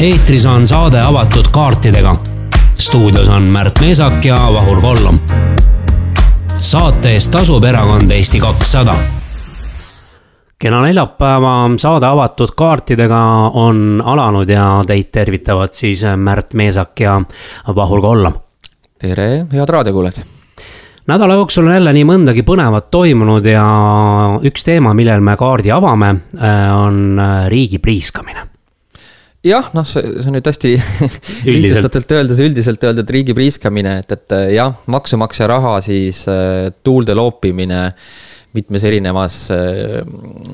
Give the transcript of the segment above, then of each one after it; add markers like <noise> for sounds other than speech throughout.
eetris on saade avatud kaartidega. stuudios on Märt Meesak ja Vahur Kollom. saate eest tasub erakond Eesti kakssada. kena neljapäeva saade avatud kaartidega on alanud ja teid tervitavad siis Märt Meesak ja Vahur Kollom. tere, head raadiokuulajad nädala jooksul on jälle nii mõndagi põnevat toimunud ja üks teema, millel me kaardi avame, on riigi priiskamine jah, noh, see, see on nüüd hästi <laughs> lihtsustatult öeldes, üldiselt öelda, et riigi priiskamine, et, et jah, maksumaksja raha siis äh, tuulde loopimine mitmes erinevas äh,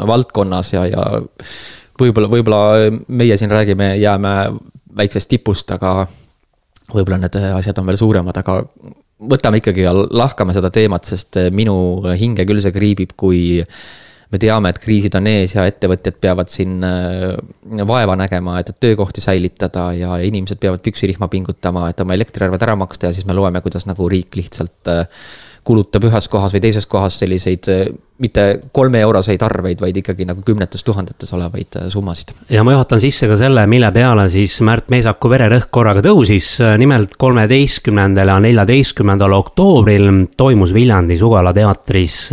valdkonnas ja, ja võib-olla, võib-olla meie siin räägime, jääme väiksest tipust, aga võib-olla need asjad on veel suuremad, aga võtame ikkagi ja lahkame seda teemat, sest minu hinge küll see kriibib, kui me teame, et kriisid on ees ja ettevõtjad peavad siin äh, vaeva nägema, et töökohti säilitada ja inimesed peavad püksirihma pingutama, et oma elektriarved ära maksta ja siis me loeme, kuidas nagu riik lihtsalt äh, kulutab ühes kohas või teises kohas selliseid äh, mitte kolmeeuroseid arveid, vaid ikkagi nagu kümnetes tuhandetes olevaid summasid. ja ma juhatan sisse ka selle, mille peale siis Märt Meisaku vererõhk korraga tõusis. nimelt kolmeteistkümnendal ja neljateistkümnendal oktoobril toimus Viljandis Ugala teatris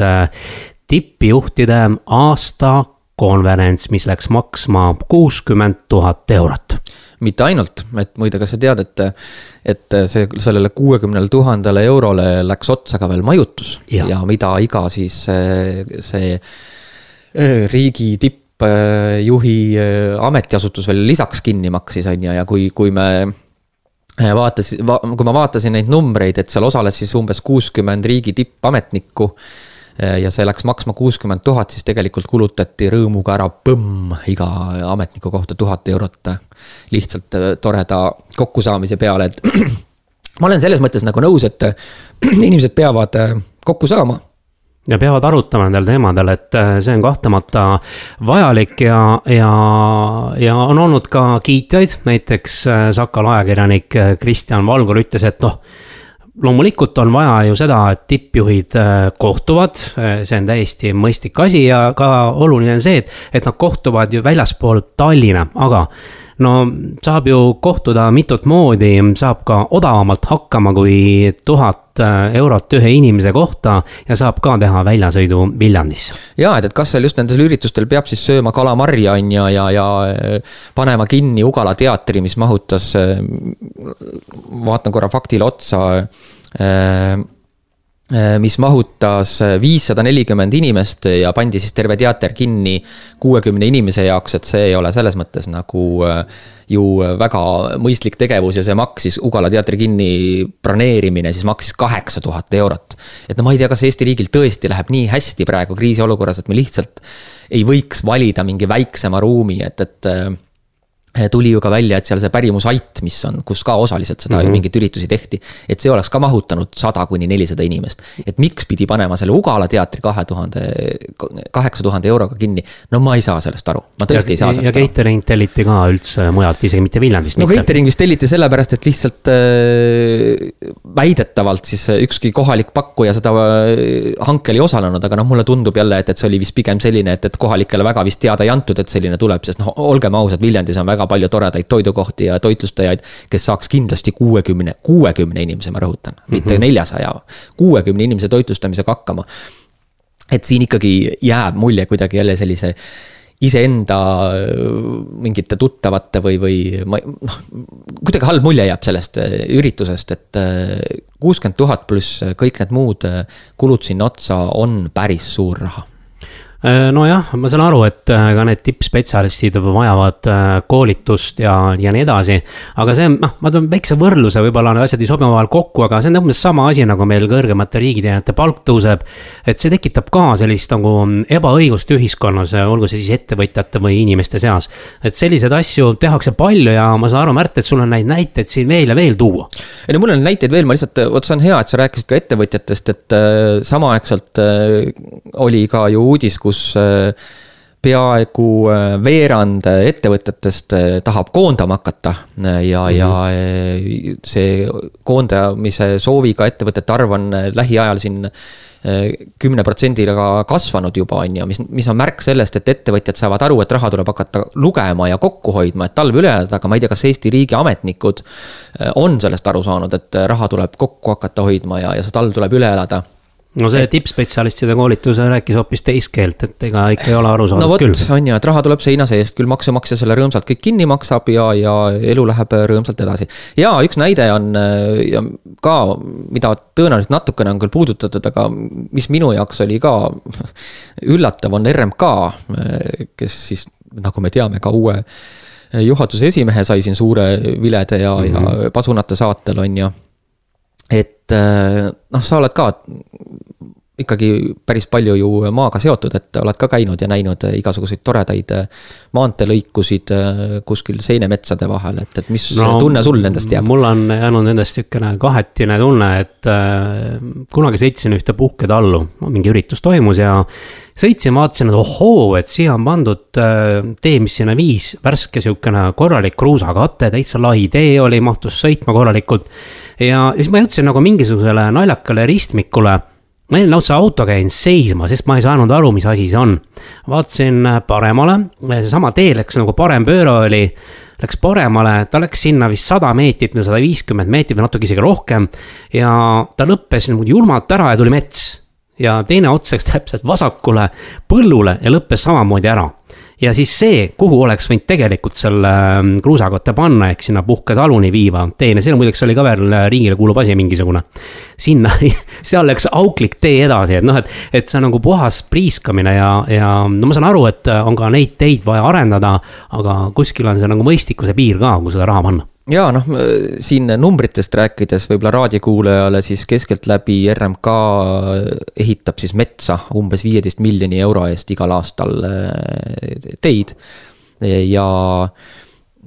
tippjuhtide aastakonverents, mis läks maksma kuuskümmend tuhat eurot. Mitte ainult, et muide, kas sa tead, et, et see, sellele kuuekümnele tuhandele eurole läks otsa ka veel majutus? Ja, ja mida iga siis see, see äh, riigi tippjuhi äh, ametiasutus veel lisaks kinni maksis, on ju, ja kui, kui me vaatas va,, kui ma vaatasin neid numbreid, et seal osales siis umbes kuuskümmend riigi tippametnikku ja see läks maksma kuuskümmend tuhat, siis tegelikult kulutati rõõmuga ära põmm iga ametniku kohta tuhat eurot. lihtsalt äh, toreda kokkusaamise peale, et <clears throat> ma olen selles mõttes nagu nõus, et <clears throat> inimesed peavad äh, kokku saama ja peavad arutama nendel teemadel, et see on kahtlemata vajalik ja, ja, ja on olnud ka kiitjaid, näiteks Sakal ajakirjanik Kristjan Valgur ütles, et noh loomulikult on vaja ju seda, et tippjuhid äh, kohtuvad, äh, see on täiesti mõistlik asi ja ka oluline on see, et, et nad kohtuvad ju väljaspool Tallinna, aga no saab ju kohtuda mitut moodi, saab ka odavamalt hakkama kui tuhat äh, eurot ühe inimese kohta ja saab ka teha väljasõidu Viljandisse. ja, et, et kas seal just nendel üritustel peab siis sööma kalamarja on ju, ja, ja, ja panema kinni Ugala teatri, mis mahutas, vaatan korra faktile otsa Äh, äh, mis mahutas viissada nelikümmend inimest ja pandi siis terve teater kinni kuuekümne inimese jaoks, et see ei ole selles mõttes nagu äh, ju väga mõistlik tegevus ja see maksis, Ugala teatri kinni broneerimine siis maksis kaheksa tuhat eurot. et no ma ei tea, kas Eesti riigil tõesti läheb nii hästi praegu kriisiolukorras, et me lihtsalt ei võiks valida mingi väiksema ruumi, et, et tuli ju ka välja, et seal see pärimusait, mis on, kus ka osaliselt seda mm -hmm. mingeid üritusi tehti. et see oleks ka mahutanud sada kuni nelisada inimest. et miks pidi panema selle Ugala teatri kahe tuhande, kaheksa tuhande euroga kinni. no ma ei saa sellest aru, ma tõesti ja, ei saa sellest ja aru. ja catering telliti ka üldse mujalt, isegi mitte Viljandist. no catering vist telliti sellepärast, et lihtsalt äh, väidetavalt siis ükski kohalik pakkuja seda äh, hankel ei osalenud, aga noh, mulle tundub jälle, et, et see oli vist pigem selline, et, et kohalikele väga vist teada ei antud, et selline tuleb, sest noh, olgem ausad, Viljandis on väga väga palju toredaid toidukohti ja toitlustajaid, kes saaks kindlasti kuuekümne, kuuekümne inimese, ma rõhutan mm, -hmm. mitte mhm. neljasaja, kuuekümne inimese toitlustamisega hakkama. et siin ikkagi jääb mulje kuidagi jälle sellise iseenda mingite tuttavate või, või ma noh, kuidagi halb mulje jääb sellest äh, üritusest, et äh, kuuskümmend tuhat pluss kõik need muud äh, kulud sinna otsa on päris suur raha nojah, ma saan aru, et äh, ka need tippspetsialistid vajavad äh, koolitust ja, ja nii edasi. aga see, noh, ma toon väikse võrdluse, võib-olla need asjad ei sobi omavahel kokku, aga see on umbes sama asi, nagu meil kõrgemate riigiteenijate palk tõuseb. et see tekitab ka sellist nagu ebaõiglust ühiskonnas, olgu see siis ettevõtjate või inimeste seas. et selliseid asju tehakse palju ja ma saan aru, Märt, et sul on neid näiteid siin veel ja veel tuua. ei no mul on näiteid veel, ma lihtsalt, vot see on hea, et sa rääkisid ka ettevõtjatest, et äh, samaaegselt äh, oli ka ju uudis, kus kus äh, peaaegu veerand ettevõtetest tahab koondama hakata ja mm, -hmm. ja see koondamise sooviga ettevõtete arv on lähiajal siin kümne protsendiga kasvanud juba, on ju, mis, mis on märk sellest, et ettevõtjad saavad aru, et raha tuleb hakata lugema ja kokku hoidma, et talv üle elada, aga ma ei tea, kas Eesti riigi ametnikud on sellest aru saanud, et raha tuleb kokku hakata hoidma ja, ja see talv tuleb üle elada no see tippspetsialistide koolitus rääkis hoopis teist keelt, et ega ikka ei ole aru saanud no vot, on ju, et raha tuleb seina seest, küll maksumaksja selle rõõmsalt kõik kinni maksab ja, ja elu läheb rõõmsalt edasi. ja üks näide on ja ka, mida tõenäoliselt natukene on küll puudutatud, aga mis minu jaoks oli ka <laughs> üllatav, on RMK, kes siis, nagu me teame, ka uue juhatuse esimehe sai siin suure vilede ja mm, -hmm. ja mhm. pasunate saatel, on ju et noh, sa oled ka ikkagi päris palju ju maaga seotud, et oled ka käinud ja näinud igasuguseid toredaid maanteelõikusid kuskil seenemetsade vahel, et, et mis no, tunne sul nendest jääb? mul on jäänud nendest sihukene kahetine tunne, et äh, kunagi sõitsin ühte puhketallu, mingi üritus toimus ja sõitsin, vaatasin, et ohoo, et siia on pandud äh, tee, mis sinna viis, värske sihukene korralik kruusakate, täitsa lai tee oli, mahtus sõitma korralikult. Ja siis ma jõudsin nagu mingisugusele naljakale ristmikule ma olin lausa autoga jäin seisma, sest ma ei saanud aru, mis asi see on. vaatasin paremale, seesama tee läks nagu parem pööre oli. Läks paremale, ta läks sinna vist sada meetrit või sada viiskümmend meetrit või natuke isegi rohkem. ja ta lõppes niimoodi julmalt ära ja tuli mets. ja teine ots läks täpselt vasakule põllule ja lõppes samamoodi ära ja siis see, kuhu oleks võinud tegelikult selle ähm, kruusakotte panna, ehk sinna puhketaluni viiva teene, see muideks oli ka veel äh, riigile kuuluv asi mingisugune. sinna, <laughs> seal läks auklik tee edasi, et noh, et, et see on nagu puhas priiskamine ja, ja no ma saan aru, et äh, on ka neid teid vaja arendada, aga kuskil on see nagu mõistlikkuse piir ka, kuhu seda raha panna ja noh, siin numbritest rääkides võib-olla raadiokuulajale siis keskeltläbi RMK ehitab siis metsa umbes viieteist miljoni euro eest igal aastal äh, teid. ja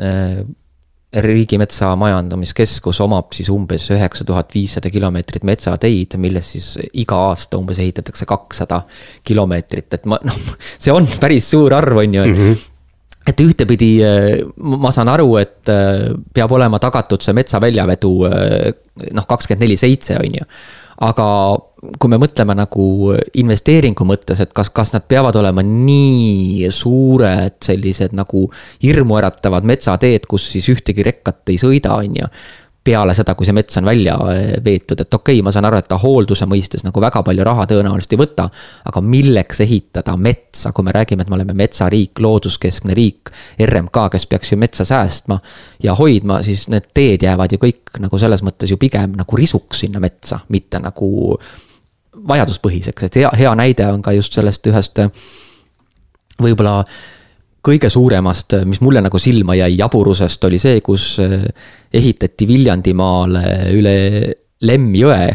äh, riigimetsa Majandamiskeskus omab siis umbes üheksa tuhat viissada kilomeetrit metsateid, millest siis iga aasta umbes ehitatakse kakssada kilomeetrit, et ma noh, <laughs> see on päris suur arv, on ju, et mm. -hmm et ühtepidi äh, ma saan aru, et äh, peab olema tagatud see metsa väljavedu äh, noh, kakskümmend neli seitse, on ju. aga kui me mõtleme nagu investeeringu mõttes, et kas, kas nad peavad olema nii suured sellised nagu hirmuäratavad metsateed, kus siis ühtegi rekkat ei sõida, on ju peale seda, kui see mets on välja eh, veetud, et okei okay,, ma saan aru, et ta hoolduse mõistes nagu väga palju raha tõenäoliselt ei võta. aga milleks ehitada metsa, kui me räägime, et me oleme metsariik, looduskeskne riik, RMK, kes peaks ju metsa säästma ja hoidma, siis need teed jäävad ju kõik nagu selles mõttes ju pigem nagu risuks sinna metsa, mitte nagu vajaduspõhiseks, et hea, hea näide on ka just sellest ühest võib-olla kõige suuremast, mis mulle nagu silma jäi jaburusest, oli see, kus eh, ehitati Viljandimaale üle Lemmi jõe.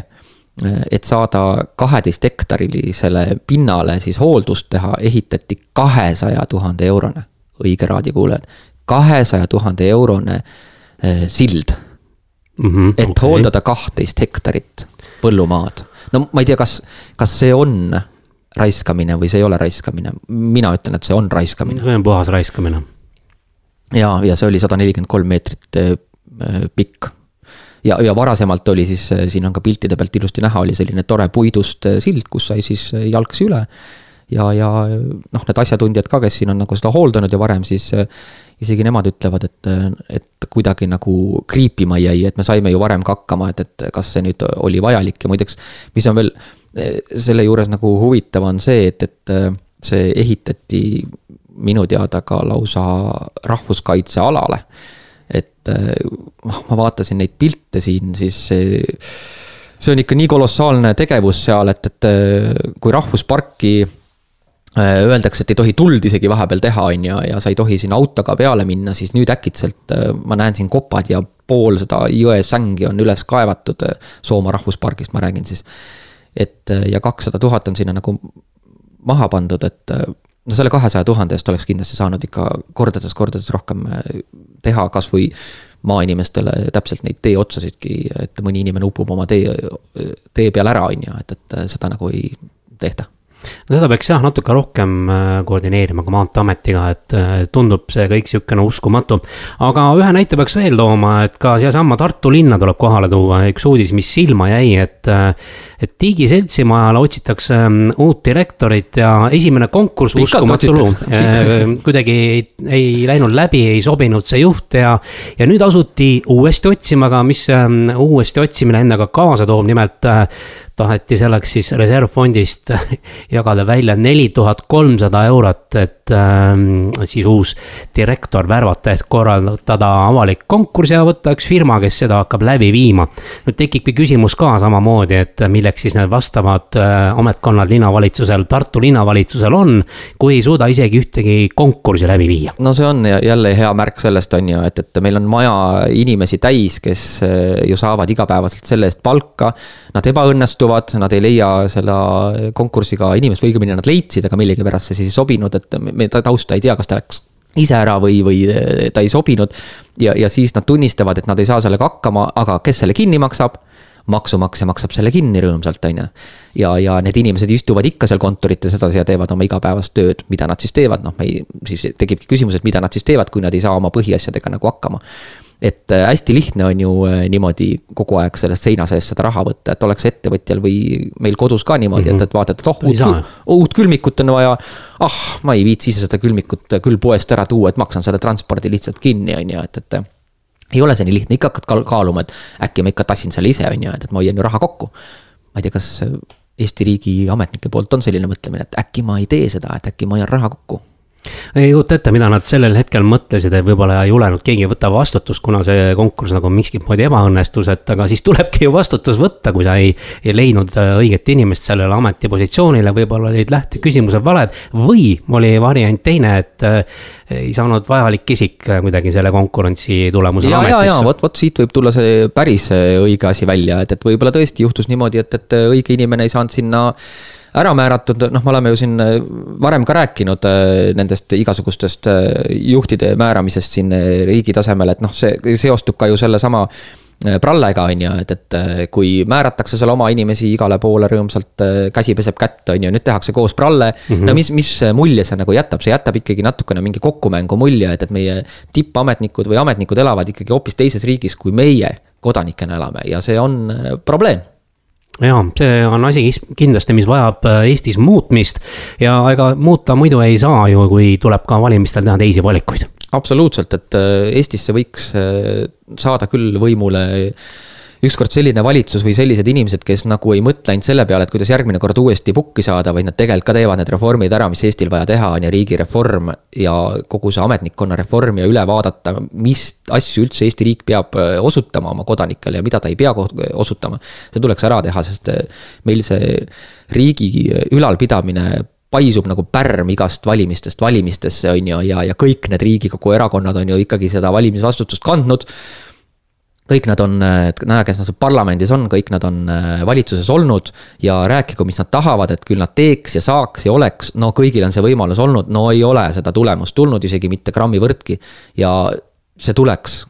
Eh, et saada kaheteist hektarilisele pinnale siis hooldust teha, ehitati kahesaja tuhande eurone, õige raadiokuulajad, kahesaja tuhande eurone eh, sild mm. -hmm, et okay. hooldada kahtteist hektarit põllumaad. no ma ei tea, kas, kas see on raiskamine või see ei ole raiskamine, mina ütlen, et see on raiskamine. see on puhas raiskamine. ja, ja see oli sada nelikümmend kolm meetrit äh, pikk. ja, ja varasemalt oli siis, äh, siin on ka piltide pealt ilusti näha, oli selline tore puidust äh, sild, kus sai siis jalgsi üle. ja, ja noh, need asjatundjad ka, kes siin on nagu seda hooldanud ja varem siis isegi nemad ütlevad, et, et kuidagi nagu kriipima jäi, et me saime ju varem ka hakkama, et, et kas see nüüd oli vajalik ja muideks, mis on veel selle juures nagu huvitav on see, et, et äh, see ehitati minu teada ka lausa rahvuskaitsealale. et äh, noh, ma vaatasin neid pilte siin, siis see, see on ikka nii kolossaalne tegevus seal, et, et äh, kui rahvusparki Öeldakse, et ei tohi tuld isegi vahepeal teha, on ju, ja sa ei tohi sinna autoga peale minna, siis nüüd äkitselt ma näen siin kopad ja pool seda jõe sängi on üles kaevatud Soomaa rahvuspargist, ma räägin siis et äh, ja kakssada tuhat on sinna nagu maha pandud, et äh, no selle kahesaja tuhande eest oleks kindlasti saanud ikka kordades-kordades rohkem äh, teha, kasvõi maainimestele täpselt neid teeotsasidki, et mõni inimene upub oma tee, tee peal ära, on ju, et, et seda nagu ei tehta no seda peaks jah natuke rohkem äh, koordineerima ka Maanteeametiga, et äh, tundub see kõik sihukene uskumatu. aga ühe näite peaks veel tooma, et ka sealsamma Tartu linna tuleb kohale tuua üks uudis, mis silma jäi, et. Äh, et Digi seltsimajale otsitakse mm, uut direktorit ja esimene konkurss, uskumatu lugu. kuidagi ei, ei läinud läbi, ei sobinud see juht ja, ja nüüd asuti uuesti otsima, aga mis uuesti otsimine endaga kaasa toob, nimelt taheti selleks siis reservfondist <laughs> jagada välja neli tuhat kolmsada eurot, et äh, siis uus direktor värvata, et korraldada avalik konkurss ja võtta üks firma, kes seda hakkab läbi viima. nüüd tekibki küsimus ka samamoodi, et milleks siis need vastavad äh, ametkonnad linnavalitsusel, Tartu linnavalitsusel on, kui ei suuda isegi ühtegi konkurssi läbi viia. no see on jälle hea märk sellest, on ju, et, et meil on maja inimesi täis, kes äh, ju saavad igapäevaselt selle eest palka. Nad ebaõnnestuvad, nad ei leia selle konkursiga inimest või õigemini nad leidsid, aga millegipärast see siis ei sobinud, et me tausta ei tea, kas ta läks ise ära või, või ta ei sobinud. ja, ja siis nad tunnistavad, et nad ei saa sellega hakkama, aga kes selle kinni maksab? Maksumaksja maksab selle kinni rõõmsalt, on ju. ja, ja need inimesed istuvad ikka seal kontorites edasi ja teevad oma igapäevast tööd, mida nad siis teevad, noh, me ei, siis tekibki küsimus, et mida nad siis teevad, kui nad ei saa oma põhiasjadega nagu hakkama et äh, hästi lihtne on ju äh, niimoodi kogu aeg sellest seina seest seda raha võtta, et oleks ettevõtjal või meil kodus ka niimoodi mm, -hmm. et, et vaatad, et oh, uut, uut külmikut on vaja. ah, ma ei viitsi ise seda külmikut küll poest ära tuua, et maksan selle transpordi lihtsalt kinni, on ju, et, et ei ole see nii lihtne, ikka hakkad kaaluma, et äkki ma ikka tassin selle ise, on ju, et, et ma hoian ju raha kokku. ma ei tea, kas Eesti riigi ametnike poolt on selline mõtlemine, et äkki ma ei tee seda, et äkki ma hoian raha kokku ei kujuta ette, mida nad sellel hetkel mõtlesid, et võib-olla ei julenud keegi võtta vastutust, kuna see konkurss nagu miskit moodi ebaõnnestus, et aga siis tulebki ju vastutus võtta, kui sa ei, ei leidnud äh, õiget inimest sellele ametipositsioonile, võib-olla olid lähteküsimused valed. või oli variant teine, et äh, ei saanud vajalik isik äh, kuidagi selle konkurentsi tulemusel ja, ametisse. ja, ja vot, vot siit võib tulla see päris õige asi välja, et, et võib-olla tõesti juhtus niimoodi, et, et õige inimene ei saanud sinna ära määratud, noh, me oleme ju siin äh, varem ka rääkinud äh, nendest igasugustest äh, juhtide määramisest siin riigi tasemel, et noh, see seostub ka ju sellesama prallega, on ju, et, et kui määratakse seal oma inimesi igale poole rõõmsalt, käsi peseb kätt, on ju, nüüd tehakse koos pralle mm. -hmm. no mis, mis mulje see nagu jätab, see jätab ikkagi natukene mingi kokkumängu mulje, et, et meie tippametnikud või ametnikud elavad ikkagi hoopis teises riigis, kui meie kodanikena elame ja see on probleem jaa, see on asi kindlasti, mis vajab äh, Eestis muutmist ja ega muuta muidu ei saa ju, kui tuleb ka valimistel teha teisi valikuid. absoluutselt, et äh, Eestisse võiks äh, saada küll võimule ükskord selline valitsus või sellised inimesed, kes nagu ei mõtle ainult selle peale, et kuidas järgmine kord uuesti pukki saada, vaid nad tegelikult ka teevad need reformid ära, mis Eestil vaja teha on ja riigireform ja kogu see ametnikkonna reform ja üle vaadata, mis asju üldse Eesti riik peab äh, osutama oma kodanikele ja mida ta ei pea osutama. see tuleks ära teha, sest äh, meil see riigi ülalpidamine paisub nagu pärm igast valimistest valimistesse, on ju, ja, ja kõik need Riigikogu erakonnad on ju ikkagi seda valimisvastutust kandnud kõik nad on, näe, kes nad parlamendis on, kõik nad on äh, valitsuses olnud ja rääkigu, mis nad tahavad, et küll nad teeks ja saaks ja oleks, no kõigil on see võimalus olnud, no ei ole seda tulemust tulnud isegi mitte grammi võrdki. ja see tuleks,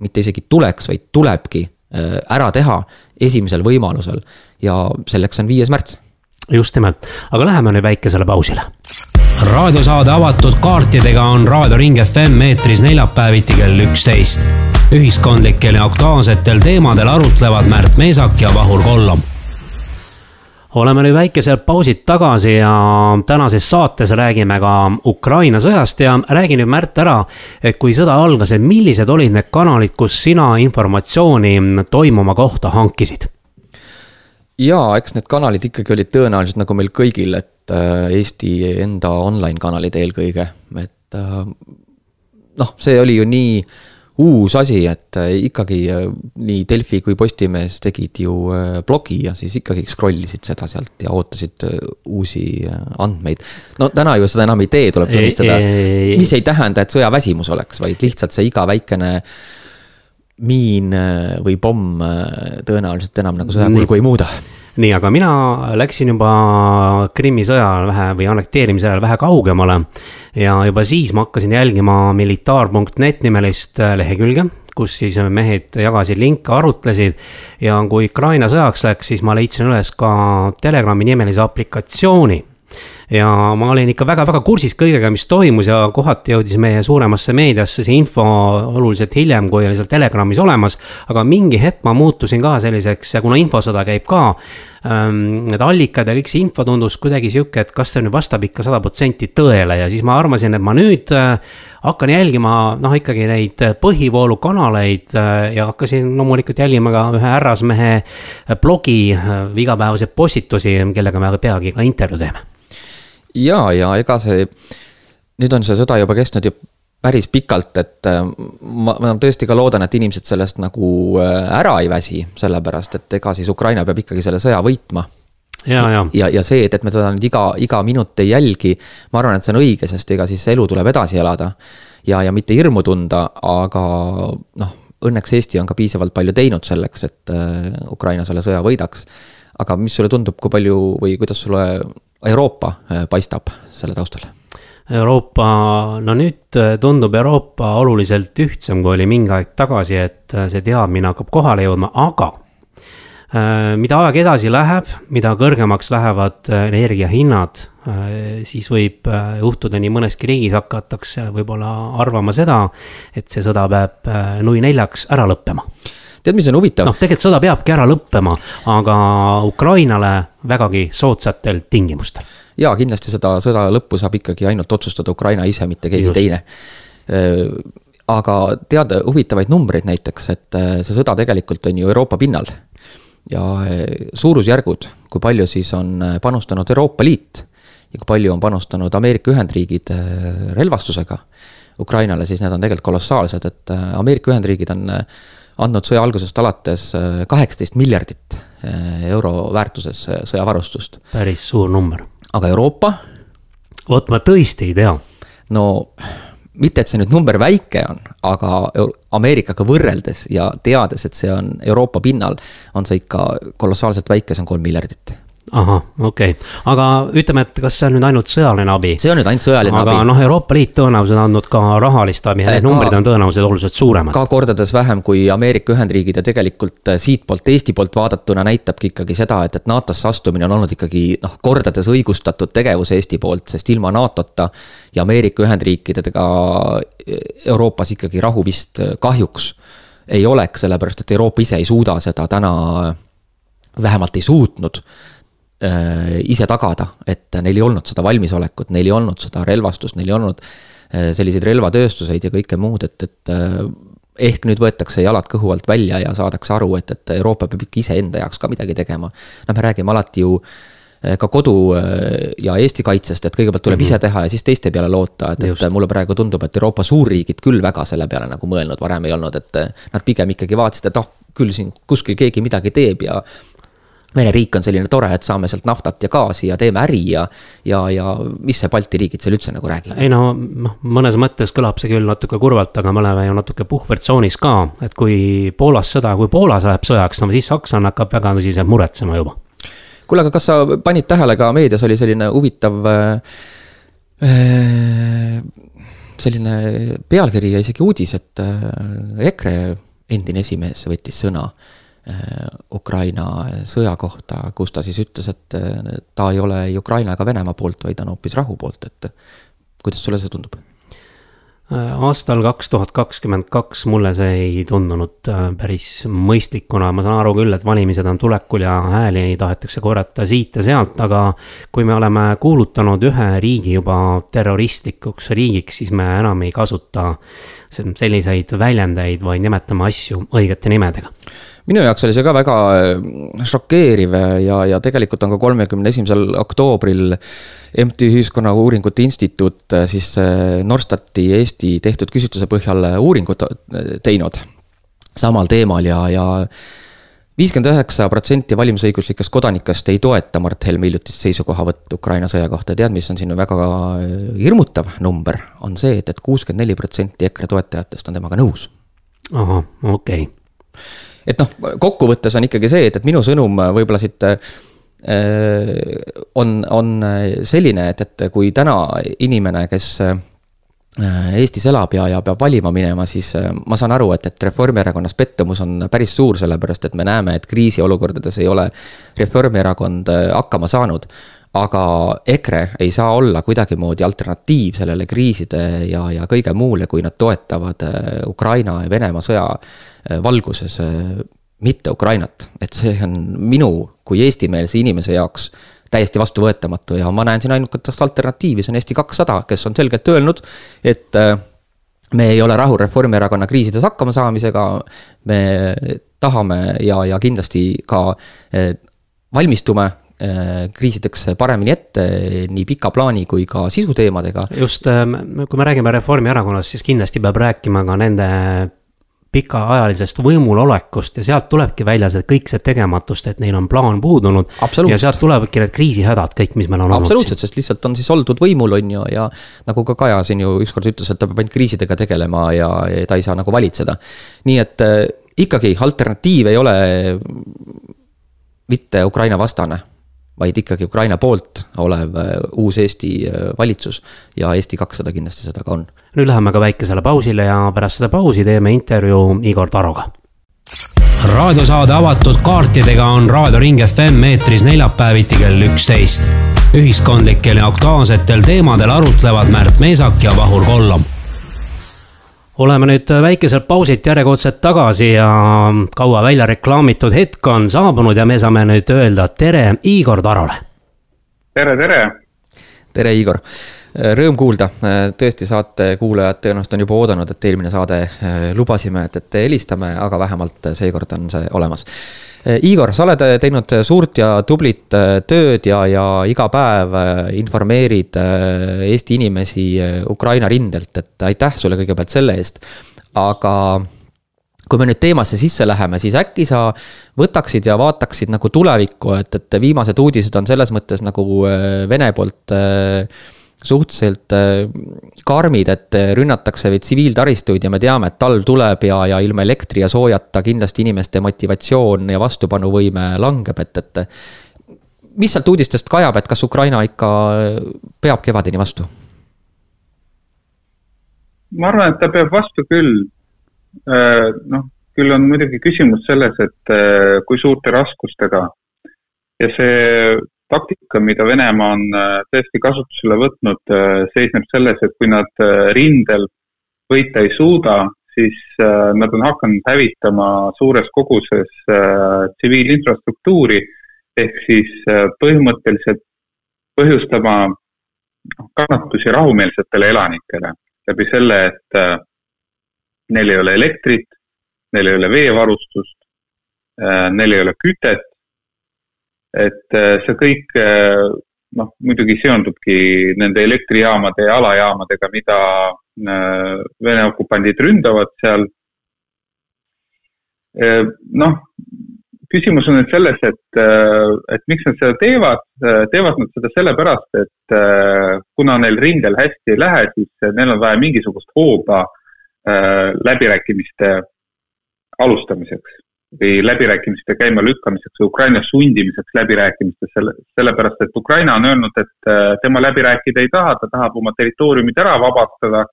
mitte isegi tuleks, vaid tulebki äh, ära teha esimesel võimalusel. Ja selleks on viies märts. just nimelt, aga läheme nüüd väikesele pausile. Raadiosaade avatud kaartidega on Raadio Ring FM eetris neljapäeviti kell üksteist ühiskondlikel ja aktuaalsetel teemadel arutlevad Märt Meesak ja Vahur Kollom oleme nüüd väikeselt pausilt tagasi ja tänases saates räägime ka Ukraina sõjast ja räägi nüüd Märt ära, et kui sõda algas, et millised olid need kanalid, kus sina informatsiooni toimuma kohta hankisid? jaa, eks need kanalid ikkagi olid tõenäoliselt nagu meil kõigil, et äh, Eesti enda online kanalid eelkõige, et äh, noh, see oli ju nii uus asi, et äh, ikkagi äh, nii Delfi kui Postimees tegid ju äh, blogi ja siis ikkagi scroll isid seda sealt ja ootasid uusi andmeid. no täna ju seda enam ei tee, tuleb tunnistada, mis ei tähenda, et sõjaväsimus oleks, vaid lihtsalt see iga väikene miin või pomm tõenäoliselt enam nagu sõjakulgu ei muuda nii, aga mina läksin juba Krimmi sõja ajal vähe või annekteerimise ajal vähe kaugemale. Ja juba siis ma hakkasin jälgima militaar.net nimelist äh, lehekülge, kus siis mehed jagasid linke, arutlesid. ja kui Ukraina sõjaks läks, siis ma leidsin üles ka Telegrami nimelise aplikatsiooni ja ma olin ikka väga-väga kursis kõigega, mis toimus ja kohati jõudis meie suuremasse meediasse see info oluliselt hiljem, kui oli seal Telegramis olemas. aga mingi hetk ma muutusin ka selliseks kuna infosõda käib ka ähm, need allikad ja kõik see info tundus kuidagi sihuke, et kas see nüüd vastab ikka sada protsenti tõele ja siis ma arvasin, et ma nüüd äh, hakkan jälgima noh, ikkagi neid põhivoolukanaleid äh, ja hakkasin loomulikult jälgima ka ühe härrasmehe blogi äh, igapäevaseid postitusi, kellega me peagi ka intervjuu teeme. Ja, ja ega see, nüüd on see sõda juba kestnud ju päris pikalt, et äh, ma, ma tõesti ka loodan, et inimesed sellest nagu ära ei väsi, sellepärast et ega siis Ukraina peab ikkagi selle sõja võitma ja, ja, ja, ja see, et, et me teda nüüd iga, iga minut ei jälgi, ma arvan, et see on õige, sest ega siis elu tuleb edasi elada. ja, ja mitte hirmu tunda, aga noh, õnneks Eesti on ka piisavalt palju teinud selleks, et äh, Ukraina selle sõja võidaks. aga mis sulle tundub, kui palju või kuidas sulle Euroopa äh, paistab selle taustal? Euroopa, no nüüd äh, tundub Euroopa oluliselt ühtsem, kui oli mingi aeg tagasi, et see teadmine hakkab kohale jõudma, aga Äh, mida aeg edasi läheb, mida kõrgemaks lähevad äh, energiahinnad, äh, siis võib juhtuda nii mõneski riigis hakatakse võib-olla arvama seda, et see sõda peab nui neljaks ära lõppema tead, mis on huvitav? noh, tegelikult sõda peabki ära lõppema, aga Ukrainale vägagi soodsatel tingimustel. jaa, kindlasti seda sõda lõppu saab ikkagi ainult otsustada Ukraina ise, mitte keegi Just. teine. aga tead huvitavaid numbreid näiteks, et see sõda tegelikult on ju Euroopa pinnal ja eh, suurusjärgud, kui palju siis on panustanud Euroopa Liit ja kui palju on panustanud Ameerika Ühendriigid relvastusega Ukrainale, siis need on tegelikult kolossaalsed, et Ameerika Ühendriigid on andnud sõja algusest alates kaheksateist miljardit euro väärtuses sõjavarustust. päris suur number. aga Euroopa? vot ma tõesti ei tea. no mitte, et see nüüd number väike on, aga Ameerikaga võrreldes ja teades, et see on Euroopa pinnal, on see ikka kolossaalselt väike, see on kolm miljardit ahah, okei okay., aga ütleme, et kas see on nüüd ainult sõjaline abi? see on nüüd ainult sõjaline aga abi. aga noh, Euroopa Liit tõenäoliselt on andnud ka rahalist abi ja need numbrid on tõenäoliselt oluliselt suuremad. ka kordades vähem kui Ameerika Ühendriigid ja tegelikult äh, siitpoolt, Eesti poolt vaadatuna näitabki ikkagi seda, et, et NATO-sse astumine on olnud ikkagi noh, kordades õigustatud tegevus Eesti poolt, sest ilma NATO-ta ja Ameerika Ühendriikidega äh, Euroopas ikkagi rahu vist äh, kahjuks ei oleks, sellepärast et Euroopa ise ei suuda seda täna, vähemalt ei suutnud Äh, ise tagada, et neil ei olnud seda valmisolekut, neil ei olnud seda relvastust, neil ei olnud äh, selliseid relvatööstuseid ja kõike muud, et, et äh, ehk nüüd võetakse jalad kõhu alt välja ja saadakse aru, et, et Euroopa peab ikka iseenda jaoks ka midagi tegema. noh, me räägime alati ju ka kodu ja Eesti kaitsest, et kõigepealt tuleb mm -hmm. ise teha ja siis teiste peale loota, et, et mulle praegu tundub, et Euroopa suurriigid küll väga selle peale nagu mõelnud varem ei olnud, et nad pigem ikkagi vaatasid, et oh, küll siin kuskil keegi midagi teeb ja Vene riik on selline tore, et saame sealt naftat ja gaasi ja teeme äri ja, ja, ja mis see Balti riigid seal üldse nagu räägivad? ei no, noh, mõnes mõttes kõlab see küll natuke kurvalt, aga me oleme ju natuke puhvertsoonis ka, et kui Poolas sõda, kui Poolas läheb sõjaks, no siis Saksamaa hakkab väga tõsiselt muretsema juba. kuule, aga kas sa panid tähele ka meedias oli selline huvitav äh, selline pealkiri ja isegi uudis, et äh, EKRE endine esimees võttis sõna Ukraina sõja kohta, kus ta siis ütles, et äh, ta ei ole ei Ukraina ega Venemaa poolt, vaid on hoopis rahu poolt, et kuidas sulle see tundub? Äh, aastal kaks tuhat kakskümmend kaks mulle see ei tundunud päris mõistlikuna, ma saan aru küll, et valimised on tulekul ja hääli tahetakse korjata siit ja sealt, aga kui me oleme kuulutanud ühe riigi juba terroristlikuks riigiks, siis me enam ei kasuta selliseid väljendeid, vaid nimetame asju õigete nimedega minu jaoks oli see ka väga äh, šokeeriv ja, ja tegelikult on ka kolmekümne esimesel oktoobril MTÜ Ühiskonnauuringute Instituut äh, siis äh, Norstati Eesti tehtud küsitluse põhjal uuringut teinud samal teemal ja, ja viiskümmend üheksa protsenti valimisõiguslikest kodanikest ei toeta Mart Helme hiljutist seisukohavõttu Ukraina sõja kohta. tead, mis on siin väga hirmutav number, on see et, et kuuskümmend neli protsenti EKRE toetajatest on temaga nõus. ahah, okei okay et noh, kokkuvõttes on ikkagi see, et, et minu sõnum võib-olla siit äh, on, on selline, et, et kui täna inimene, kes äh, Eestis elab ja, ja peab valima minema, siis äh, ma saan aru, et, et Reformierakonnas pettumus on päris suur, sellepärast et me näeme, et kriisiolukordades ei ole Reformierakond hakkama saanud. Aga EKRE ei saa olla kuidagimoodi alternatiiv sellele kriiside ja, ja kõige muule, kui nad toetavad Ukraina ja Venemaa sõja valguses mitte Ukrainat, et see on minu kui eestimeelse inimese jaoks täiesti vastuvõetamatu ja ma näen siin ainukest alternatiivi, see on Eesti kakssada, kes on selgelt öelnud, et äh, me ei ole rahul Reformierakonna kriisides hakkama saamisega. me tahame ja, ja kindlasti ka äh, valmistume äh, kriisideks paremini ette nii pika plaani kui ka sisuteemadega. just, kui me räägime Reformierakonnast, siis kindlasti peab rääkima ka nende pikaajalisest võimulolekust ja sealt tulebki välja see kõik see tegematust, et neil on plaan puudunud. ja sealt tulevadki need kriisihädad kõik, mis meil on olnud. absoluutselt, sest lihtsalt on siis oldud võimul, on ju, ja nagu ka Kaja siin ju ükskord ütles, et ta peab ainult kriisidega tegelema ja, ja ta ei saa nagu valitseda. nii et äh, ikkagi alternatiiv ei ole mitte Ukraina vastane vaid ikkagi Ukraina poolt olev äh, uus Eesti äh, valitsus ja Eesti kakssada kindlasti seda ka on. nüüd läheme ka väikesele pausile ja pärast seda pausi teeme intervjuu Igor Taroga. raadiosaade avatud kaartidega on Raadio Ring FM eetris neljapäeviti kell üksteist. ühiskondlikel ja aktuaalsetel teemadel arutlevad Märt Meesak ja Vahur Kollom oleme nüüd väikeselt pausilt järjekordselt tagasi ja kaua välja reklaamitud hetk on saabunud ja me saame nüüd öelda tere Igor Tarole. tere, tere. tere, Igor. Rõõm kuulda, tõesti saate kuulajad tõenäoliselt on juba oodanud, et eelmine saade lubasime, et, et helistame, aga vähemalt seekord on see olemas Eh, Igor, sa oled eh, teinud eh, suurt ja tublit tööd ja, ja iga päev informeerid Eesti inimesi Ukraina rindelt, et aitäh sulle kõigepealt selle eest. aga kui me nüüd teemasse sisse läheme, siis äkki sa võtaksid ja vaataksid nagu tulevikku, et, et viimased uudised on selles mõttes nagu Vene poolt äh, suhteliselt äh, karmid, et äh, rünnatakse tsiviiltaristuid ja me teame, et talv tuleb ja, ja ilma elektri ja soojata kindlasti inimeste motivatsioon ja vastupanuvõime langeb, et, et. mis sealt uudistest kajab, et kas Ukraina ikka peab kevadeni vastu? ma arvan, et ta peab vastu küll. Äh, noh, küll on muidugi küsimus selles, et kui suurte raskustega ja see taktika, mida Venemaa on äh, tõesti kasutusele võtnud, äh, seisneb selles, et kui nad äh, rindel võita ei suuda, siis nad on hakanud hävitama suures koguses tsiviilinfrastruktuuri. Ehk siis põhimõtteliselt põhjustama kannatusi rahumeelsetele elanikele. Läbi selle, et neil ei ole elektrit, neil ei ole veevarustust, neil ei ole kütet et äh, see kõik äh, noh, muidugi seondubki nende elektrijaamade ja alajaamadega, mida äh, Vene okupandid ründavad seal. noh, küsimus on nüüd selles, et, et miks nad seda teevad, teevad nad seda sellepärast, et kuna neil rindel hästi ei lähe, siis neil on vaja mingisugust hooba läbirääkimiste alustamiseks või läbirääkimiste käimalükkamiseks või Ukraina sundimiseks läbirääkimistes, selle, sellepärast et Ukraina on öelnud, et äh, tema läbi rääkida ei taha, ta tahab oma territooriumid ära vabastada,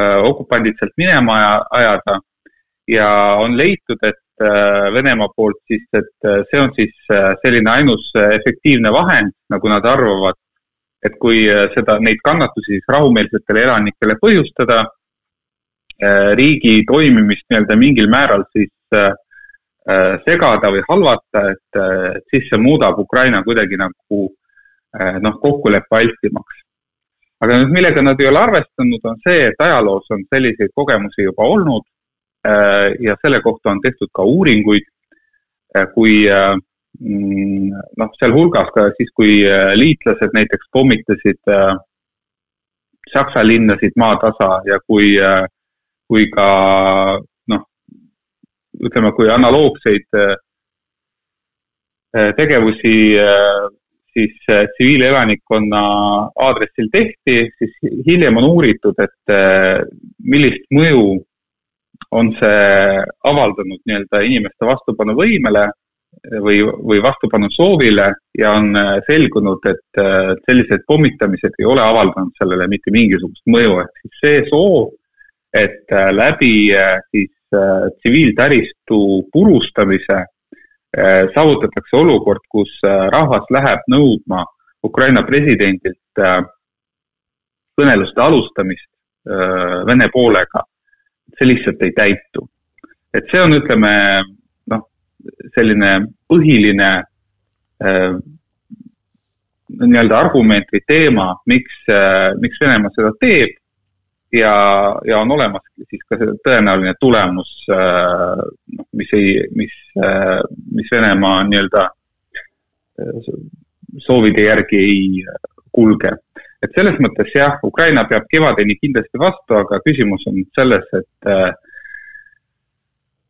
äh, okupandid sealt minema ajada. Ja on leitud, et äh, Venemaa poolt siis, et see on siis selline ainus efektiivne vahend, nagu nad arvavad, et kui seda, neid kannatusi siis rahumeelsetele elanikele põhjustada, riigi toimimist nii-öelda mingil määral siis Äh, segada või halvata, et, et siis see muudab Ukraina kuidagi nagu äh, noh, kokkuleppe altimaks. aga nüüd, millega nad ei ole arvestanud, on see, et ajaloos on selliseid kogemusi juba olnud äh, ja selle kohta on tehtud ka uuringuid, kui mm, noh, sealhulgas ka siis, kui liitlased näiteks pommitasid Saksa linnasid maatasa ja kui, kui ka ütleme, kui analoogseid äh, äh, tegevusi äh, siis tsiviilelanikkonna aadressil tehti, siis hiljem on uuritud, et millist mõju on see avaldanud nii-öelda inimeste vastupanuvõimele või, või vastupanu soovile ja on selgunud, et sellised pommitamised ei ole avaldanud sellele mitte mingisugust mõju, ehk siis see soov, et läbi siis Äh, tsiviiltaristu purustamise äh, saavutatakse olukord, kus äh, rahvas läheb nõudma Ukraina presidendilt äh, kõneluste alustamist äh, Vene poolega, see lihtsalt ei täitu. et see on, ütleme noh, selline põhiline äh, nii-öelda argument või teema, miks, miks Venemaa seda teeb ja, ja on olemas siis ka see tõenäoline tulemus, noh, mis ei, mis, mis Venemaa nii-öelda soovide järgi ei kulge. et selles mõttes jah, Ukraina peab kevadeni kindlasti vastu, aga küsimus on selles, et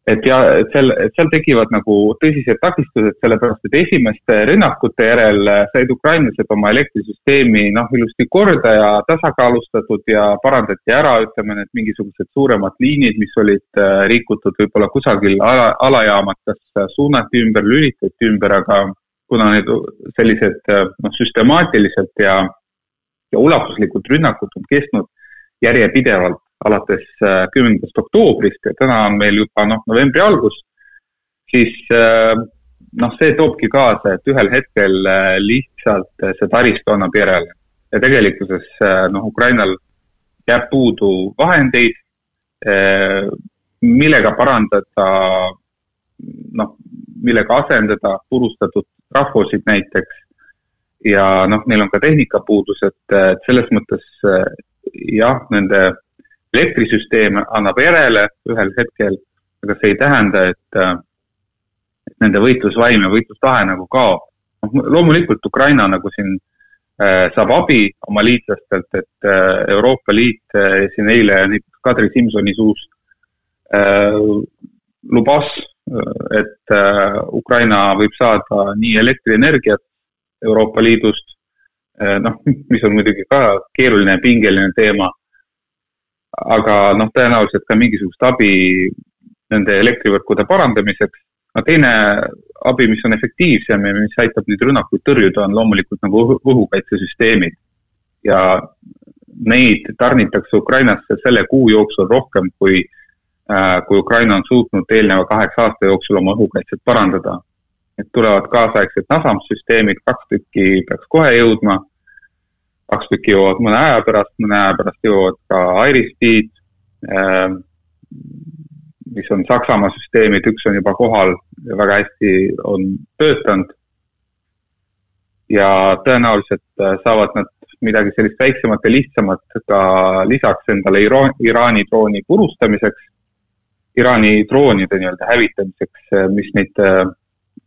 et ja, et seal, seal tekivad nagu tõsised takistused, sellepärast et esimeste rünnakute järel said ukrainlased oma elektrisüsteemi noh, ilusti korda ja tasakaalustatud ja parandati ära, ütleme, need mingisugused suuremad liinid, mis olid äh, rikutud võib-olla kusagil ala, alajaamas, kas suunati ümber, lülitati ümber, aga kuna need sellised noh, süstemaatiliselt ja, ja ulatuslikud rünnakud on kestnud järjepidevalt alates äh, kümnendast oktoobrist ja täna on meil juba noh, novembri algus, siis äh, noh, see toobki kaasa, et ühel hetkel äh, lihtsalt see taristu annab järele ja tegelikkuses noh, Ukrainal jääb puudu vahendeid, millega parandada noh, millega asendada purustatud trafosid näiteks. ja noh, neil on ka tehnikapuudus, et, selles mõttes jah, nende elektrisüsteem annab järele ühel hetkel, aga see ei tähenda, et, et nende võitlusvaim ja võitlustahe nagu kaob. noh, loomulikult Ukraina nagu siin äh, saab abi oma liitlastelt, et äh, Euroopa Liit äh, siin eile näiteks Kadri Simsoni suust äh, lubas et äh, Ukraina võib saada nii elektrienergiat Euroopa Liidust, äh, noh, mis on muidugi ka keeruline ja pingeline teema, aga noh, tõenäoliselt ka mingisugust abi nende elektrivõrkude parandamiseks. no teine abi, mis on efektiivsem ja mis aitab neid rünnakuid tõrjuda, on loomulikult nagu õhukaitsesüsteemid. ja neid tarnitakse Ukrainasse selle kuu jooksul rohkem kui äh, kui Ukraina on suutnud eelneva kaheksa aasta jooksul oma õhukaitset parandada. et tulevad kaasaegsed NASAMS-süsteemid, kaks tükki peaks kohe jõudma, kaks tükki jõuavad mõne aja pärast, mõne aja pärast jõuavad ka Iris-T-d, äh, mis on Saksamaa süsteemid, üks on juba kohal väga hästi on töötanud. ja tõenäoliselt äh, saavad nad midagi sellist väiksemat ja lihtsamat ka lisaks endale Iraani drooni purustamiseks Iraani droonide nii-öelda hävitamiseks, eh, mis neid, eh,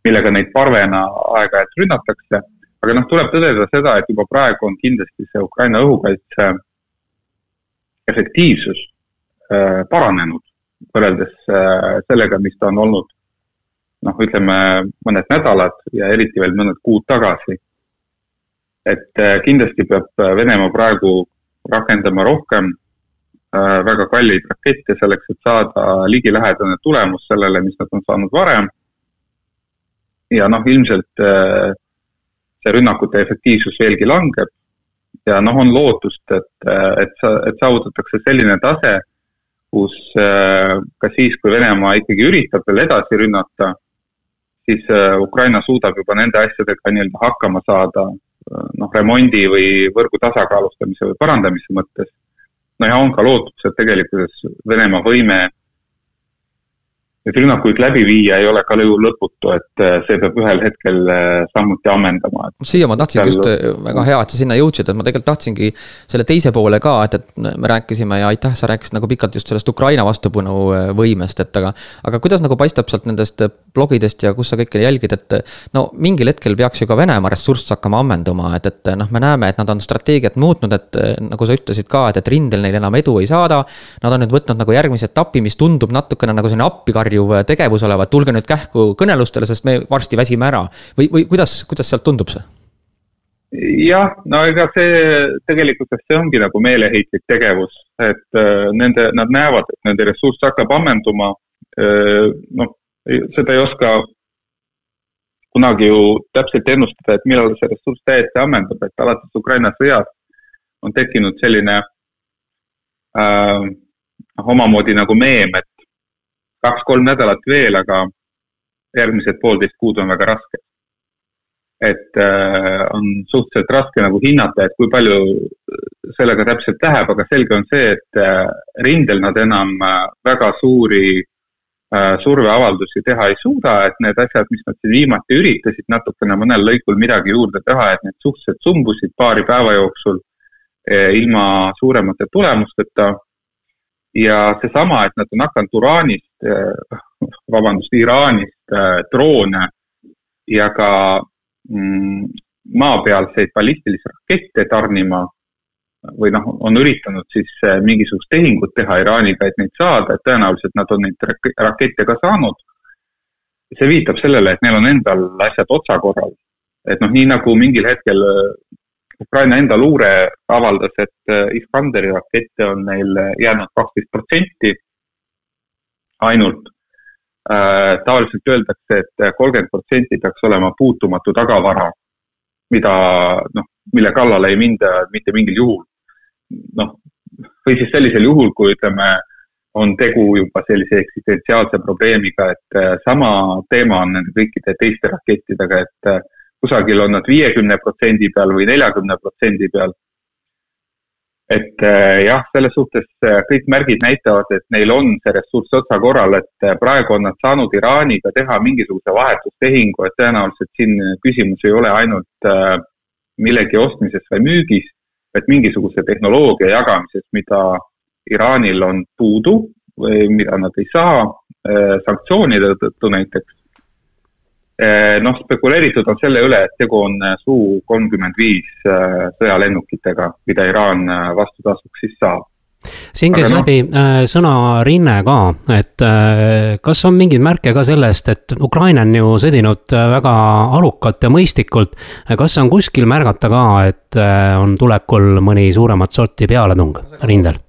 millega neid parvena aeg-ajalt rünnatakse. Aga noh, tuleb tõdeda seda, et juba praegu on kindlasti see Ukraina õhukaitse efektiivsus äh, paranenud võrreldes äh, sellega, mis ta on olnud noh, ütleme mõned nädalad ja eriti veel mõned kuud tagasi. et äh, kindlasti peab Venemaa praegu rakendama rohkem väga kalleid rakette selleks, et saada ligilähedane tulemus sellele, mis nad on saanud varem. ja noh, ilmselt äh, see rünnakute efektiivsus veelgi langeb. Ja noh, on lootust, et, äh, et, et saavutatakse selline tase, kus ka siis, kui Venemaa ikkagi üritab veel edasi rünnata, siis Ukraina suudab juba nende asjadega nii-öelda hakkama saada noh, remondi või võrgu tasakaalustamise või parandamise mõttes. No ja on ka lootus, et tegelikkuses Venemaa võime et rünnakuid läbi viia ei ole ka lõputu, et äh, see peab ühel hetkel äh, samuti ammendama. siia ma tahtsingi just, äh, väga hea, et sa sinna jõudsid, et ma tegelikult tahtsingi selle teise poole ka, et, et me rääkisime ja aitäh, sa rääkisid nagu pikalt just sellest Ukraina vastupanuvõimest, et aga. aga kuidas nagu paistab sealt nendest blogidest ja kus sa kõike jälgid, et no mingil hetkel peaks ju ka Venemaa ressurss hakkama ammenduma, et, et noh, me näeme, et nad on strateegiat muutnud, et nagu sa ütlesid ka, et, et rindel neil enam edu ei saada. Nad on nüüd võtnud nagu järgmise etapi, mis tundub natukene nagu selline appikarjuv karjuv tegevus olevat, tulge nüüd kähku kõnelustele, sest me varsti väsime ära. või, või kuidas, kuidas sealt tundub see? jah, no ega see tegelikkuses see ongi nagu meeleheitlik tegevus, et äh, nende, nad näevad, et nende ressurss hakkab ammenduma. Äh, noh, seda ei oska kunagi ju täpselt ennustada, et millal see ressurss täiesti ammendub, et alates Ukraina sõjast on tekkinud selline äh, omamoodi nagu meem, et kaks-kolm nädalat veel, aga järgmised poolteist kuud on väga rasked. et äh, on suhteliselt raske nagu hinnata, et kui palju sellega täpselt läheb, aga selge on see, et äh, rindel nad enam äh, väga suuri surveavaldusi teha ei suuda, et need asjad, mis nad siin viimati üritasid natukene mõnel lõikul midagi juurde teha, et need suhteliselt sumbusid paari päeva jooksul ilma suuremate tulemusteta. ja seesama, et nad on hakanud uraanist, vabandust, Iraanist droone ja ka Mm, maapealseid ballistilisi rakette tarnima või noh, on üritanud siis äh, mingisugust tehingut teha Iraaniga, et neid saada, et tõenäoliselt nad on neid rakette ka saanud. see viitab sellele, et neil on endal asjad otsakorral. et noh, nii nagu mingil hetkel Ukraina enda luure avaldas, et Iskanderi rakette on neil jäänud kaksteist protsenti ainult Äh, tavaliselt öeldakse et, et kolmkümmend protsenti peaks olema puutumatu tagavara, mida noh, mille kallale ei minda mitte mingil juhul. noh, või siis sellisel juhul, kui ütleme, on tegu juba sellise eksistentsiaalse probleemiga, et äh, sama teema on nende kõikide teiste rakettidega, et äh, kusagil on nad viiekümne protsendi peal või neljakümne protsendi peal et äh, jah, selles suhtes äh, kõik märgid näitavad, et neil on see ressurss otsa korral, et äh, praegu on nad saanud Iraaniga teha mingisuguse vahetustehingu, et tõenäoliselt siin küsimus ei ole ainult millegi ostmises või müügis, vaid mingisuguse tehnoloogia jagamises, mida Iraanil on puudu või mida nad ei saa sanktsioonide tõttu näiteks. Eh, noh, spekuleeritud on selle üle, et tegu on eh, Su kolmkümmend viis eh, sõjalennukitega, mida Iraan vastutasuks siis saab. siin käis no, läbi äh, sõna rinne ka, et äh, kas on mingeid märke ka sellest, et Ukraina on ju sõdinud väga arukalt ja mõistlikult. kas on kuskil märgata ka, et äh, on tulekul mõni suuremat sorti pealetung rindel?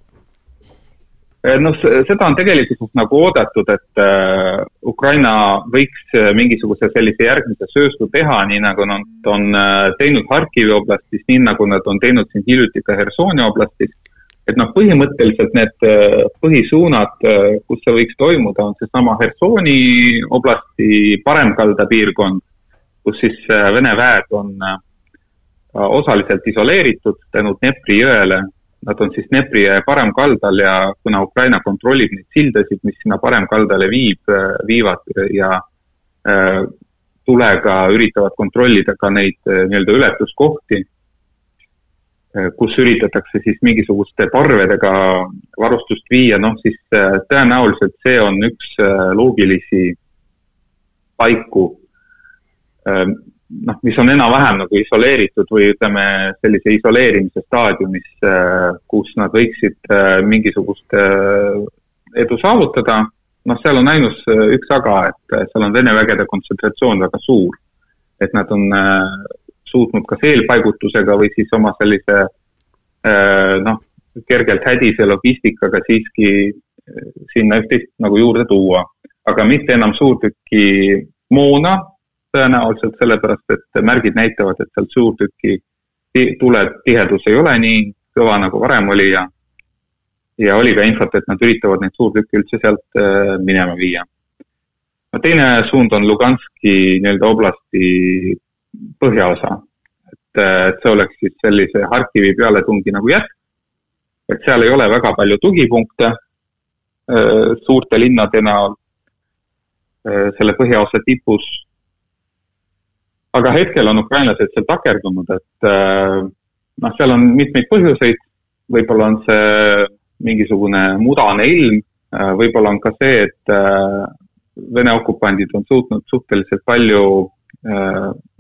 Eh, noh, seda on tegelikult nagu oodatud, et äh, Ukraina võiks äh, mingisuguse sellise järgmise sööstu teha, nii nagu nad on äh, teinud Harkivi oblastis, nii nagu nad on teinud siin hiljuti ka Hersoni oblastis. et noh, põhimõtteliselt need põhisuunad, kus see võiks toimuda, on seesama Hersoni oblasti paremkalda piirkond, kus siis Vene väed on osaliselt isoleeritud tänu Dnepri jõele Nad on siis Dnepri paremkaldal ja kuna Ukraina kontrollib neid sildasid, mis sinna paremkaldale viib, viivad ja äh, tulega üritavad kontrollida ka neid äh, nii-öelda ületuskohti, äh, kus üritatakse siis mingisuguste parvedega varustust viia, noh siis tõenäoliselt see on üks loogilisi paiku, noh, mis on enam-vähem nagu isoleeritud või ütleme, sellise isoleerimise staadiumis, äh, kus nad võiksid äh, mingisugust äh, edu saavutada. noh, seal on ainus üks aga, et seal on Vene vägede kontsentratsioon väga suur. et nad on suutnud kas eelpaigutusega või siis oma sellise noh, kergelt hädise logistikaga siiski sinna üht-teist nagu juurde tuua, aga mitte enam suurtüki moona tõenäoliselt sellepärast, et märgid näitavad, et sealt suurtüki tuletihedus ei ole nii kõva, nagu varem oli ja ja oli ka infot, et nad üritavad neid suurtükke üldse sealt äh, minema viia. no teine suund on Luganski nii-öelda oblasti põhjaosa, et, äh, et see oleks siis sellise Harkivi pealetungi nagu jätk, et seal ei ole väga palju tugipunkte äh, suurte linnade näol selle põhjaosa tipus aga hetkel on ukrainlased seal takerdunud, et äh, noh, seal on mitmeid põhjuseid, võib-olla on see mingisugune mudane ilm, äh, võib-olla on ka see, et äh, Vene okupandid on suutnud suhteliselt palju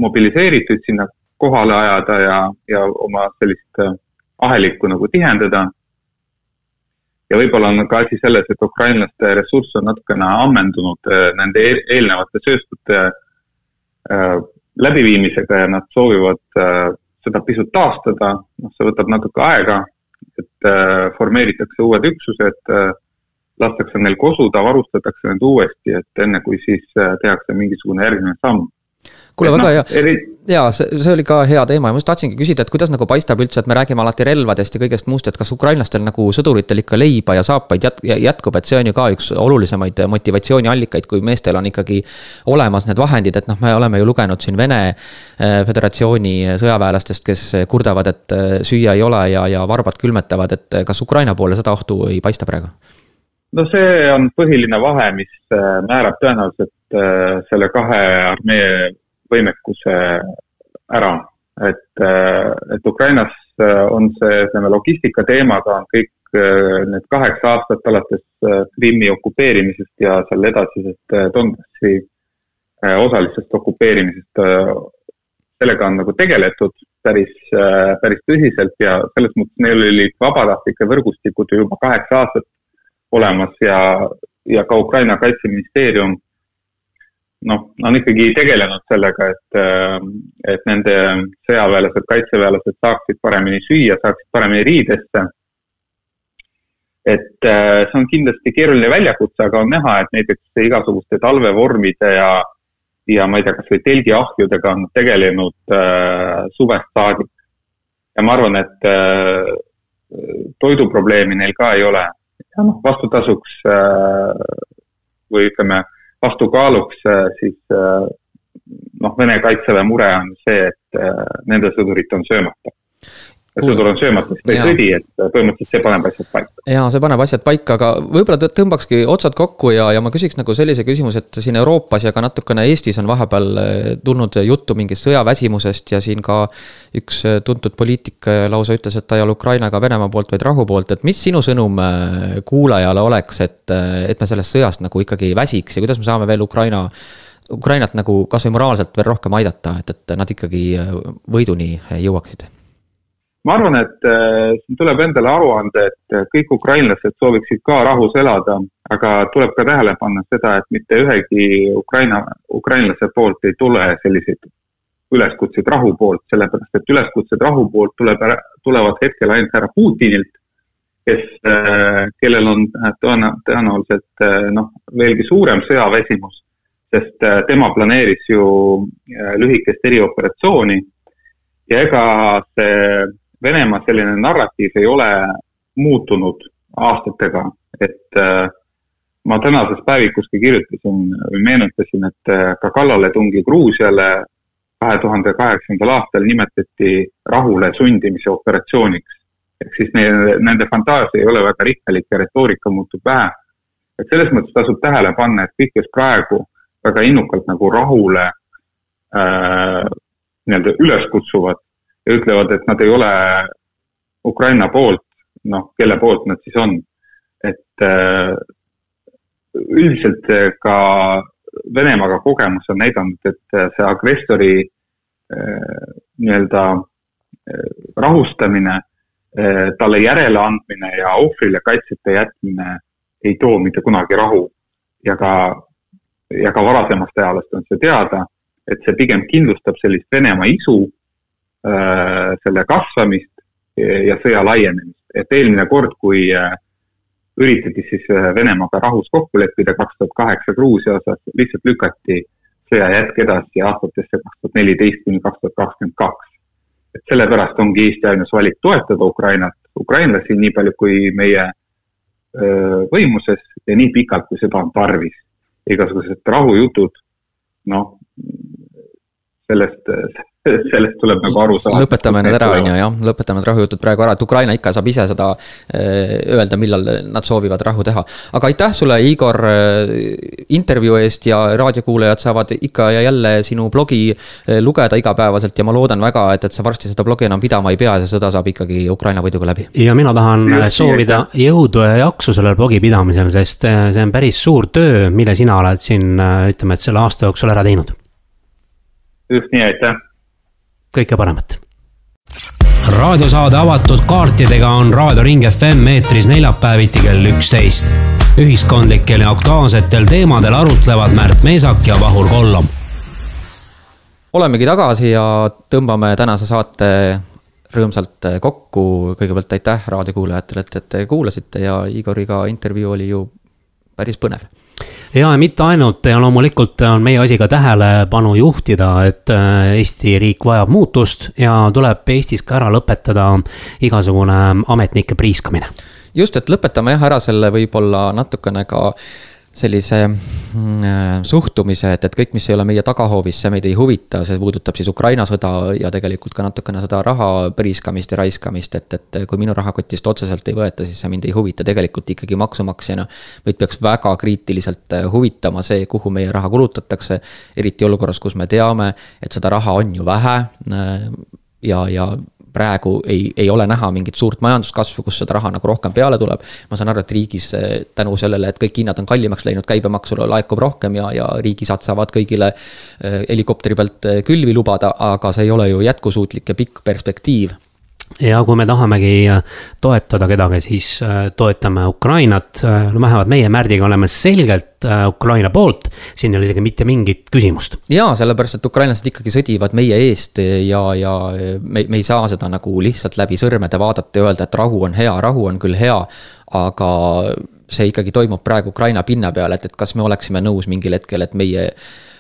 mobiliseerituid sinna kohale ajada ja, ja oma sellist ahelikku nagu tihendada. ja võib-olla on ka asi selles, et ukrainlaste ressurss on natukene ammendunud nende eelnevate sööstute läbiviimisega ja nad soovivad äh, seda pisut taastada, noh, see võtab natuke aega, et äh, formeeritakse uued üksused, äh, lastakse neil kosuda, varustatakse need uuesti, et enne kui siis tehakse mingisugune järgmine samm. Kuule, väga no, hea, ja see, see oli ka hea teema ja ma just tahtsingi küsida, et kuidas nagu paistab üldse, et me räägime alati relvadest ja kõigest muust, et kas ukrainlastel nagu sõduritel ikka leiba ja saapaid jät-, jätkub, et see on ju ka üks olulisemaid motivatsiooniallikaid, kui meestel on ikkagi olemas need vahendid, et noh, me oleme ju lugenud siin Vene eh, Föderatsiooni sõjaväelastest, kes kurdavad, et eh, süüa ei ole ja, ja varbad külmetavad, et kas Ukraina poole seda ohtu ei paista praegu? no see on põhiline vahe, mis määrab tõenäoliselt selle kahe armee võimekuse ära, et, äh, et Ukrainas äh, on see, ütleme, logistika teemaga on kõik äh, need kaheksa aastat alates Krimmi okupeerimisest ja selle edasisest Donbassi osalisest okupeerimisest, sellega on nagu tegeletud päris, päris tõsiselt ja selles mõttes neil olid vabatahtlike võrgustikud juba kaheksa aastat olemas ja, ja ka Ukraina kaitseministeerium noh, on ikkagi tegelenud sellega, et, äh, et nende sõjaväelased, kaitseväelased saaksid paremini süüa, saaksid paremini riidesse. et äh, see on kindlasti keeruline väljakutse, aga on näha, et näiteks igasuguste talvevormide ja, ja ma ei tea, kas või telgiahjudega on tegelenud äh, suvest saadik. ja ma arvan, et äh, toiduprobleemi neil ka ei ole. ja noh, vastutasuks äh, või ütleme vastukaaluks äh, siis äh, noh, Vene kaitseväe mure on see, et äh, nende sõdurid on söömata on söömata, siis ta ei sõdi, et põhimõtteliselt see paneb asjad paika. ja see paneb asjad paika, aga võib-olla tõmbakski otsad kokku ja, ja ma küsiks nagu sellise küsimuse, et siin Euroopas ja ka natukene Eestis on vahepeal tulnud juttu mingist sõjaväsimusest ja siin ka üks tuntud poliitik lausa ütles, et ta ei ole Ukrainaga Venemaa poolt, vaid rahu poolt, et mis sinu sõnum kuulajale oleks, et, et me sellest sõjast nagu ikkagi väsiks ja kuidas me saame veel Ukraina Ukrainat nagu kasvõi moraalselt veel rohkem aidata, et, et nad ikkagi võiduni jõuaksid ma arvan, et äh, siin tuleb endale aru anda, et äh, kõik ukrainlased sooviksid ka rahus elada, aga tuleb ka tähele panna seda, et mitte ühegi Ukraina, ukrainlase poolt ei tule selliseid üleskutseid rahu poolt, sellepärast et üleskutsed rahu poolt tuleb, tulevad hetkel ainult härra Putinilt, kes, äh, kellel on tõena-, tõenäoliselt noh, veelgi suurem sõjaväsimus, sest tema planeeris ju lühikest erioperatsiooni. Ja ega see Venemaa selline narratiiv ei ole muutunud aastatega, et äh, ma tänases päevikuski kirjutasin meenutasin, et äh, ka kallaletungi Gruusiale kahe tuhande kaheksandal aastal nimetati rahule sundimise operatsiooniks. ehk siis neil, nende fantaasia ei ole väga rikkalik ja retoorika muutub vähe. et selles mõttes tasub tähele panna, et kõik, kes praegu väga innukalt nagu rahule äh, nii-öelda üles kutsuvad, ja ütlevad, et nad ei ole Ukraina poolt, noh, kelle poolt nad siis on. et äh, üldiselt ka Venemaaga kogemus on näidanud, et see agressori äh, nii-öelda äh, rahustamine, talle järeleandmine ja ohvrile kaitseta jätmine ei too mitte kunagi rahu. ja ka, ja ka varasemast ajaloost on see teada, et see pigem kindlustab sellist Venemaa isu Äh, selle kasvamist ja sõja laienemist, et eelmine kord, kui äh, üritati siis äh, Venemaaga rahus kokku leppida kaks tuhat kaheksa Gruusia osas, lihtsalt lükati sõja jätk edasi aastatesse kaks tuhat neliteist kuni kaks tuhat kakskümmend kaks. et sellepärast ongi Eesti ainus valik toetada Ukrainat, ukrainlasi nii palju kui meie võimuses ja nii pikalt, kui seda on tarvis. igasugused rahujutud, noh, sellest <laughs> sellest tuleb nagu aru saada. lõpetame need ära, on ju, jah, lõpetame need rahujutud praegu ära, et Ukraina ikka saab ise seda eh, öelda, millal nad soovivad rahu teha. aga aitäh sulle, Igor, eh, intervjuu eest ja raadiokuulajad saavad ikka ja jälle sinu blogi eh, lugeda igapäevaselt ja ma loodan väga, et, et sa varsti seda blogi enam pidama ei pea ja see sõda saab ikkagi Ukraina võiduga läbi. ja mina tahan ja, soovida jõudu ja jaksu sellel blogi pidamisel, sest see on päris suur töö, mille sina oled siin, ütleme, et selle aasta jooksul ära teinud. just nii, aitäh kõike paremat raadiosaade avatud kaartidega on Raadio Ring FM eetris neljapäeviti kell üksteist. ühiskondlikel ja aktuaalsetel teemadel arutlevad Märt Meesak ja Vahur Kollom. olemegi tagasi ja tõmbame tänase saate rõõmsalt kokku. kõigepealt aitäh raadiokuulajatele, et, et te kuulasite ja Igoriga intervjuu oli ju päris põnev ja mitte ainult ja loomulikult on meie asi ka tähelepanu juhtida, et äh, Eesti riik vajab muutust ja tuleb Eestis ka ära lõpetada igasugune ametnike priiskamine. just, et lõpetame jah ära selle võib-olla natukene ka sellise mm, äh, suhtumise, et, et kõik, mis ei ole meie tagahoovis, see meid ei huvita, see puudutab siis Ukraina sõda ja tegelikult ka natukene seda raha priiskamist ja raiskamist, et, et kui minu rahakotist otseselt ei võeta, siis see mind ei huvita, tegelikult ikkagi maksumaksjana. meid peaks väga kriitiliselt äh, huvitama see, kuhu meie raha kulutatakse, eriti olukorras, kus me teame, et seda raha on ju vähe äh, ja, ja praegu ei, ei ole näha mingit suurt majanduskasvu, kus seda raha nagu rohkem peale tuleb. ma saan aru, et riigis eh, tänu sellele, et kõik hinnad on kallimaks läinud, käibemaksu laekub rohkem ja, ja riigisad saavad kõigile eh, helikopteri pealt eh, külvi lubada, aga see ei ole ju jätkusuutlik ja pikk perspektiiv ja kui me tahamegi äh, toetada kedagi, siis äh, toetame Ukrainat, äh, no vähemalt meie Märdiga oleme selgelt Ukraina poolt, siin ei ole isegi mitte mingit küsimust. jaa, sellepärast et ukrainlased ikkagi sõdivad meie eest ja, ja me, me ei saa seda nagu lihtsalt läbi sõrmede vaadata ja öelda, et rahu on hea, rahu on küll hea, aga see ikkagi toimub praegu Ukraina pinna peal, et, et kas me oleksime nõus mingil hetkel, et meie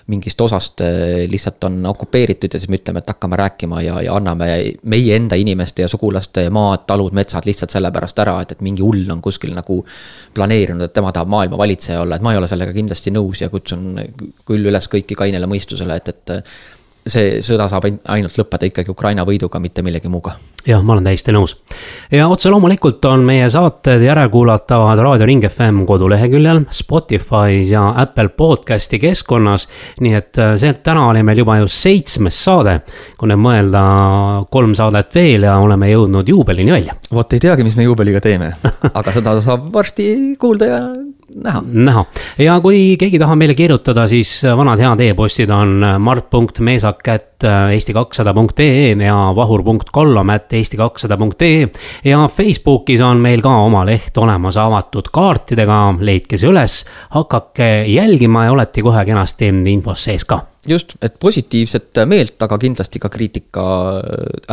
mingist osast äh, lihtsalt on okupeeritud ja siis me ütleme, et hakkame rääkima ja, ja anname meie enda inimeste ja sugulaste maad, talud, metsad lihtsalt sellepärast ära, et, et mingi hull on kuskil nagu planeerinud, et tema tahab maailma valitseja olla, et ma ei ole sellega kindlasti nõus ja kutsun küll üles kõiki kainele mõistusele, et, et see sõda saab ainult lõppeda ikkagi Ukraina võiduga, mitte millegi muuga. jah, ma olen täiesti nõus. ja otse loomulikult on meie saated järelkuulatavad Raadio Ring FM koduleheküljel, Spotify's ja Apple podcast'i keskkonnas. nii et äh, see täna oli meil juba ju seitsmes saade, kui nüüd mõelda kolm saadet veel ja oleme jõudnud juubelini välja. vot ei teagi, mis me juubeliga teeme, <laughs> aga seda saab varsti kuulda ja näha. näha. Ja kui keegi tahab meile kirjutada, siis vanad head e-postid on mart.meesak at eesti kakssada punkt ee ja vahur.kollom at eesti kakssada punkt ee. ja Facebookis on meil ka oma leht olemas avatud kaartidega, leidke see üles, hakake jälgima ja olete kohe kenasti infos sees ka. Just, et positiivset meelt, aga kindlasti ka kriitika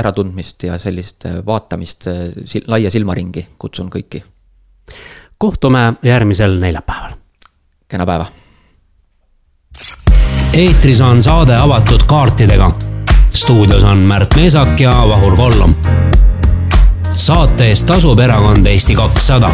äratundmist ja sellist vaatamist laia silmaringi kutsun kõiki kohtume järgmisel neljapäeval. kena päeva. eetris on saade avatud kaartidega. stuudios on Märt Meesak ja Vahur Kollom. saate eest tasub erakond Eesti kakssada